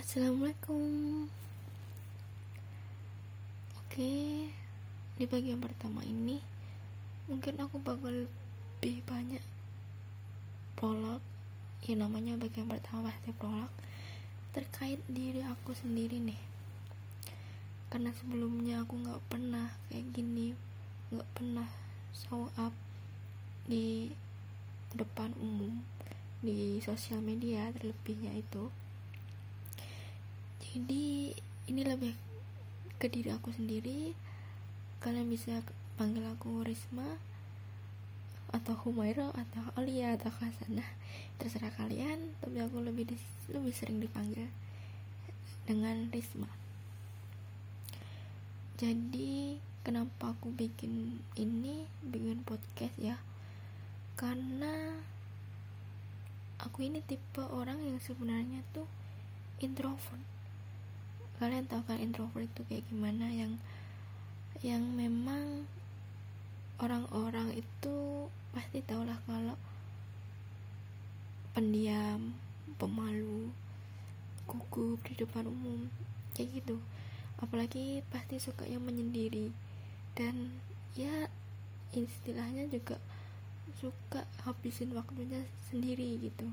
Assalamualaikum. Oke Di bagian pertama ini Mungkin aku bakal lebih banyak Prolog. Ya namanya bagian pertama pasti prolog. Terkait diri aku sendiri nih. Karena sebelumnya aku gak pernah kayak gini Gak pernah show up Di depan umum Di sosial media terlebihnya itu jadi ini lebih ke diri aku sendiri. Kalian bisa panggil aku Risma atau Humaira atau Alia atau Hasanah. Terserah kalian tapi aku lebih di, lebih sering dipanggil dengan Risma. Jadi kenapa aku bikin ini bikin podcast ya? Karena aku ini tipe orang yang sebenarnya tuh introvert kalian tahu kan introvert itu kayak gimana? Yang yang memang orang-orang itu pasti tahulah kalau pendiam pemalu gugup di depan umum kayak gitu. Apalagi pasti suka yang menyendiri. Dan ya istilahnya juga suka habisin waktunya sendiri gitu.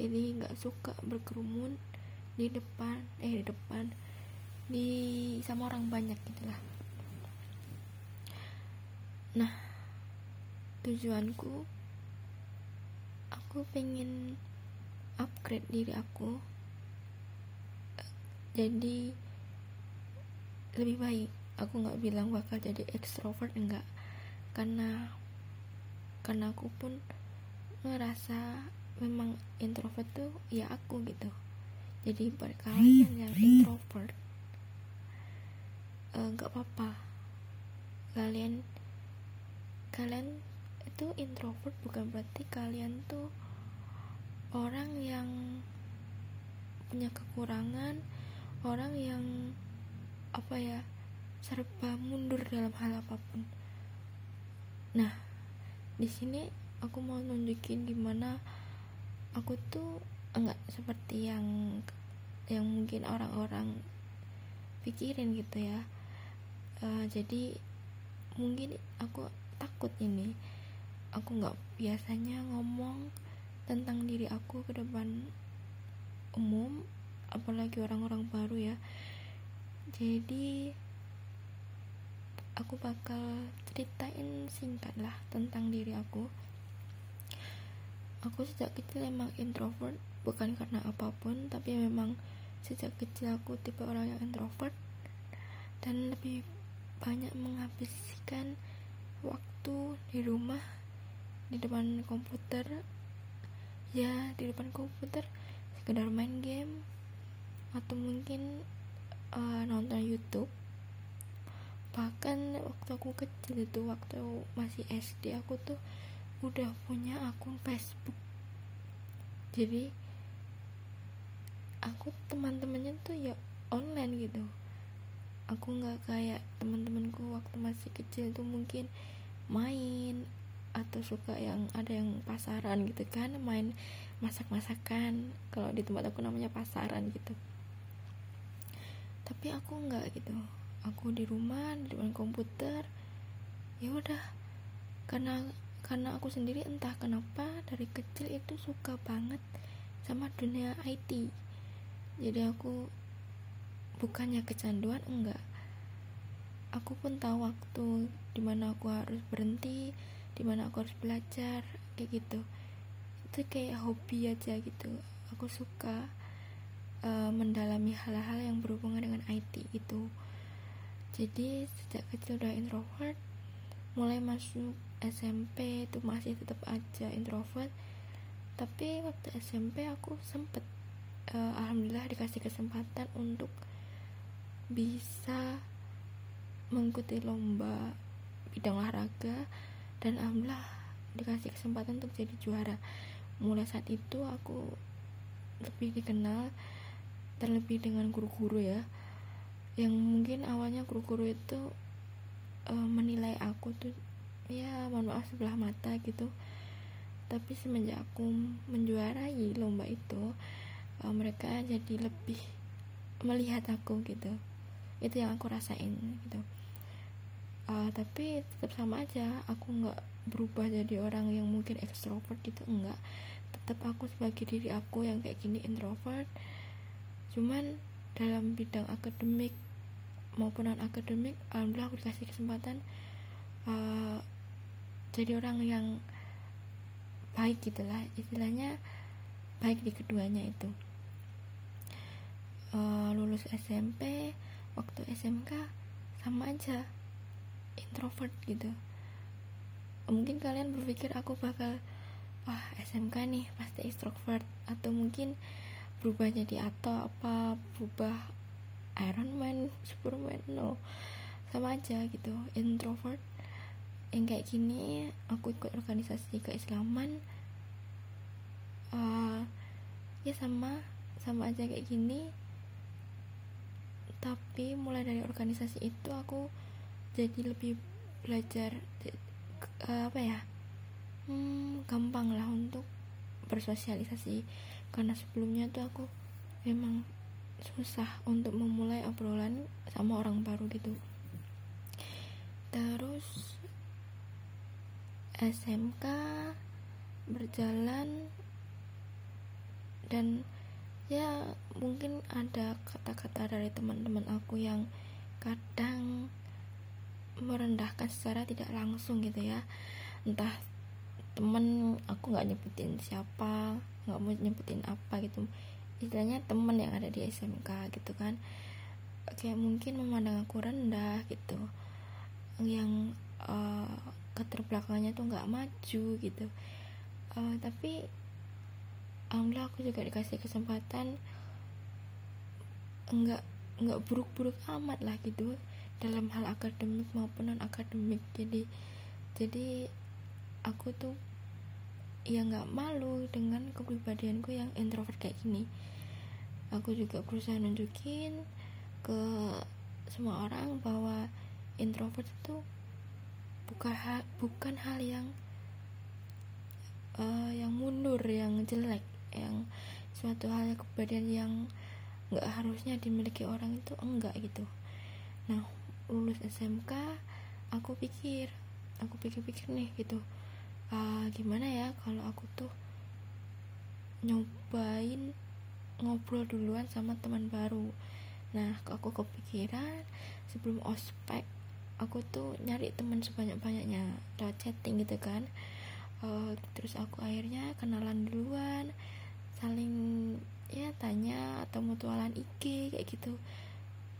Jadi nggak suka berkerumun di depan eh di depan di sama orang banyak gitulah nah tujuanku aku pengen upgrade diri aku jadi lebih baik. Aku nggak bilang bakal jadi extrovert enggak. Karena karena aku pun ngerasa memang introvert tuh ya aku gitu. Jadi buat kalian yang introvert Eh, nggak uh, apa-apa. Kalian kalian itu introvert bukan berarti kalian tuh orang yang punya kekurangan orang yang apa ya serba mundur dalam hal apa pun. Nah di sini aku mau nunjukin gimana aku tuh enggak seperti yang yang mungkin orang-orang pikirin gitu ya uh, jadi mungkin aku takut ini. Aku nggak biasanya ngomong tentang diri aku ke depan umum apalagi orang-orang baru ya. Jadi aku bakal ceritain singkat lah tentang diri aku. Aku sejak kecil emang introvert bukan karena apa pun tapi memang sejak kecil aku tipe orang yang introvert. Dan lebih banyak menghabiskan waktu di rumah di depan komputer. Ya di depan komputer sekedar main game atau mungkin uh, nonton YouTube. Bahkan waktu aku kecil itu waktu masih SD aku tuh udah punya akun Facebook. Jadi aku teman-temannya tuh ya online gitu aku nggak kayak teman-temanku waktu masih kecil tuh mungkin main atau suka yang ada yang pasaran gitu kan main masak-masakan kalau di tempat aku namanya pasaran gitu. Tapi aku nggak gitu. Aku di rumah di depan komputer ya udah. Karena karena aku sendiri entah kenapa dari kecil itu suka banget sama dunia IT jadi aku bukannya kecanduan enggak. Aku pun tahu waktu di mana aku harus berhenti di mana aku harus belajar kayak gitu. Itu kayak hobi aja gitu. Aku suka uh, mendalami hal-hal yang berhubungan dengan IT itu jadi sejak kecil udah introvert mulai masuk SMP itu masih tetap aja introvert. Tapi waktu SMP aku sempet uh, alhamdulillah dikasih kesempatan untuk bisa mengikuti lomba bidang olahraga dan alhamdulillah dikasih kesempatan untuk jadi juara. Mulai saat itu aku lebih dikenal terlebih dengan guru-guru ya yang mungkin awalnya guru-guru itu uh, menilai aku tuh ya mohon maaf sebelah mata gitu. Tapi semenjak aku menjuarai lomba itu uh, mereka jadi lebih melihat aku gitu itu yang aku rasain gitu. Uh, tapi tetap sama aja aku nggak berubah jadi orang yang mungkin ekstrovert gitu enggak tetap aku sebagai diri aku yang kayak gini introvert. Cuman dalam bidang akademik maupun non akademik alhamdulillah aku dikasih kesempatan uh, jadi orang yang baik gitulah istilahnya baik di keduanya itu. Uh, lulus SMP waktu SMK sama aja introvert gitu. Mungkin kalian berpikir aku bakal wah SMK nih pasti extrovert atau mungkin berubah jadi atau apa berubah Iron Man Superman no. Sama aja gitu introvert. Yang kayak gini aku ikut organisasi keislaman uh, ya sama sama aja kayak gini tapi mulai dari organisasi itu aku jadi lebih belajar uh, apa ya hmm, gampang lah untuk bersosialisasi. Karena sebelumnya tuh aku memang susah untuk memulai obrolan sama orang baru gitu. Terus SMK berjalan dan ya mungkin ada kata-kata dari teman-teman aku yang kadang merendahkan secara tidak langsung gitu ya. Entah temen aku nggak nyebutin siapa nggak mau nyebutin apa gitu. Istilahnya temen yang ada di SMK gitu kan. Kayak mungkin memandang aku rendah gitu. Yang uh, keterbelakangnya tuh nggak maju gitu. Uh, tapi alhamdulillah aku juga dikasih kesempatan. Nggak nggak buruk-buruk amat lah gitu dalam hal akademik maupun non akademik jadi jadi aku tuh ya nggak malu dengan kepribadianku yang introvert kayak gini. Aku juga berusaha nunjukin ke semua orang bahwa introvert itu bukan hal, bukan hal yang uh, yang mundur yang jelek yang suatu hal kepribadian yang nggak harusnya dimiliki orang itu enggak gitu. Nah lulus SMK aku pikir aku pikir-pikir nih gitu uh, gimana ya kalau aku tuh nyobain ngobrol duluan sama teman baru? Nah aku kepikiran sebelum ospek aku tuh nyari teman sebanyak-banyaknya lewat chatting gitu kan. Uh, terus aku akhirnya kenalan duluan saling ya tanya atau mutualan IG kayak gitu.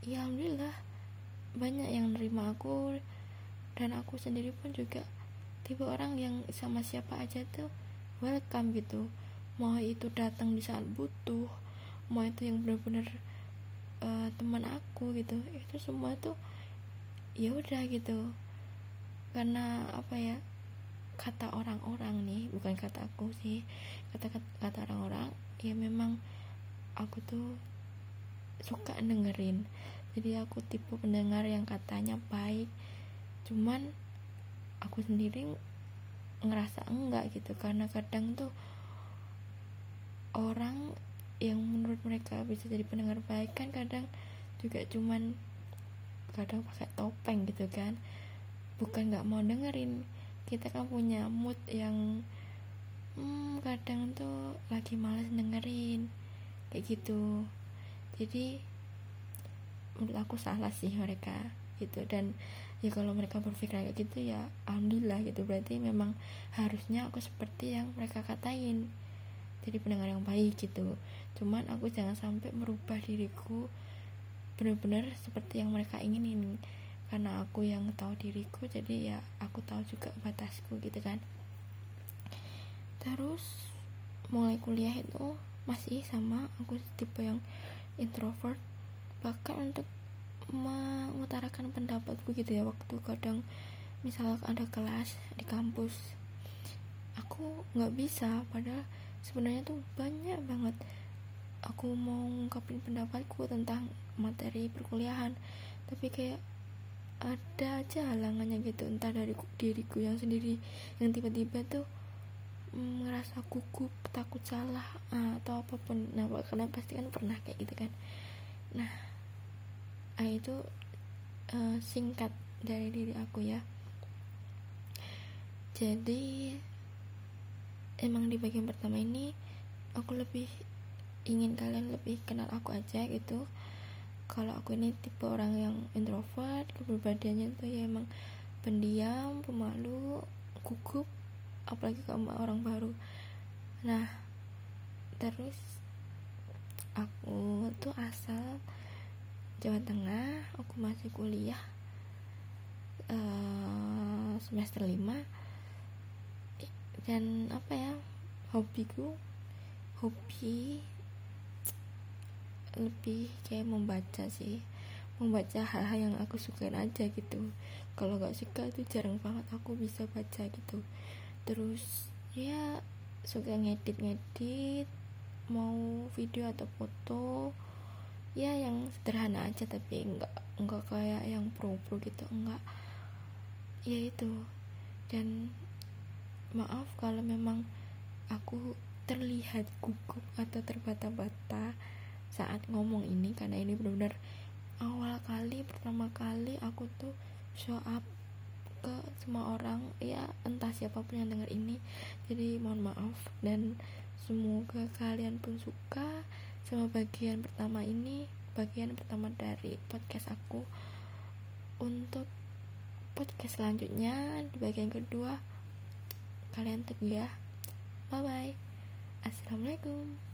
Ya alhamdulillah banyak yang nerima aku. Dan aku sendiri pun juga tipe orang yang sama siapa aja tuh welcome gitu. Mau itu datang di saat butuh mau itu yang benar-benar uh, teman aku gitu itu semua tuh ya udah gitu. Karena apa ya kata orang-orang nih bukan kata aku sih kata kata orang-orang ya memang aku tuh suka dengerin. Jadi aku tipe pendengar yang katanya baik cuman aku sendiri ngerasa enggak gitu karena kadang tuh orang yang menurut mereka bisa jadi pendengar baik kan kadang juga cuman kadang pakai topeng gitu kan bukan nggak mau dengerin kita kan punya mood yang hmm, kadang tuh lagi males dengerin kayak gitu. Jadi menurut aku salah sih mereka gitu. Dan ya kalau mereka berpikir kayak gitu ya alhamdulillah gitu. Berarti memang harusnya aku seperti yang mereka katain jadi pendengar yang baik gitu. Cuman aku jangan sampai merubah diriku benar-benar seperti yang mereka inginin karena aku yang tahu diriku jadi ya aku tahu juga batasku gitu kan. Terus mulai kuliah itu masih sama aku tipe yang introvert bahkan untuk mengutarakan pendapatku gitu ya waktu kadang misal ada kelas di kampus aku nggak bisa padahal sebenarnya tuh banyak banget. Aku mau ngungkapin pendapatku tentang materi perkuliahan tapi kayak ada aja halangannya gitu. Entah dari diriku yang sendiri yang tiba-tiba tuh mm, ngerasa gugup takut salah ah, atau apa pun. Nah karena pasti kan pernah kayak gitu kan. Nah ah, itu uh, singkat dari diri aku ya. Jadi emang di bagian pertama ini aku lebih ingin kalian lebih kenal aku aja gitu kalau aku ini tipe orang yang introvert kepribadiannya itu ya emang pendiam pemalu gugup apalagi sama orang baru. Nah terus aku tuh asal Jawa Tengah aku masih kuliah uh, semester 5 dan apa ya hobiku hobi lebih kayak membaca sih. Membaca hal-hal yang aku sukain aja gitu. Kalau gak suka itu jarang banget aku bisa baca gitu. Terus ya suka ngedit-ngedit mau video atau foto ya yang sederhana aja tapi enggak enggak kayak yang pro pro gitu enggak ya itu. Dan maaf kalau memang aku terlihat gugup atau terbata-bata saat ngomong ini karena ini benar-benar awal kali pertama kali aku tuh show up ke semua orang. Ya entah siapa pun yang dengar ini. Jadi mohon maaf. Dan semoga kalian pun suka sama bagian pertama ini bagian pertama dari podcast aku. Untuk podcast selanjutnya di bagian kedua kalian tunggu ya bye bye assalamualaikum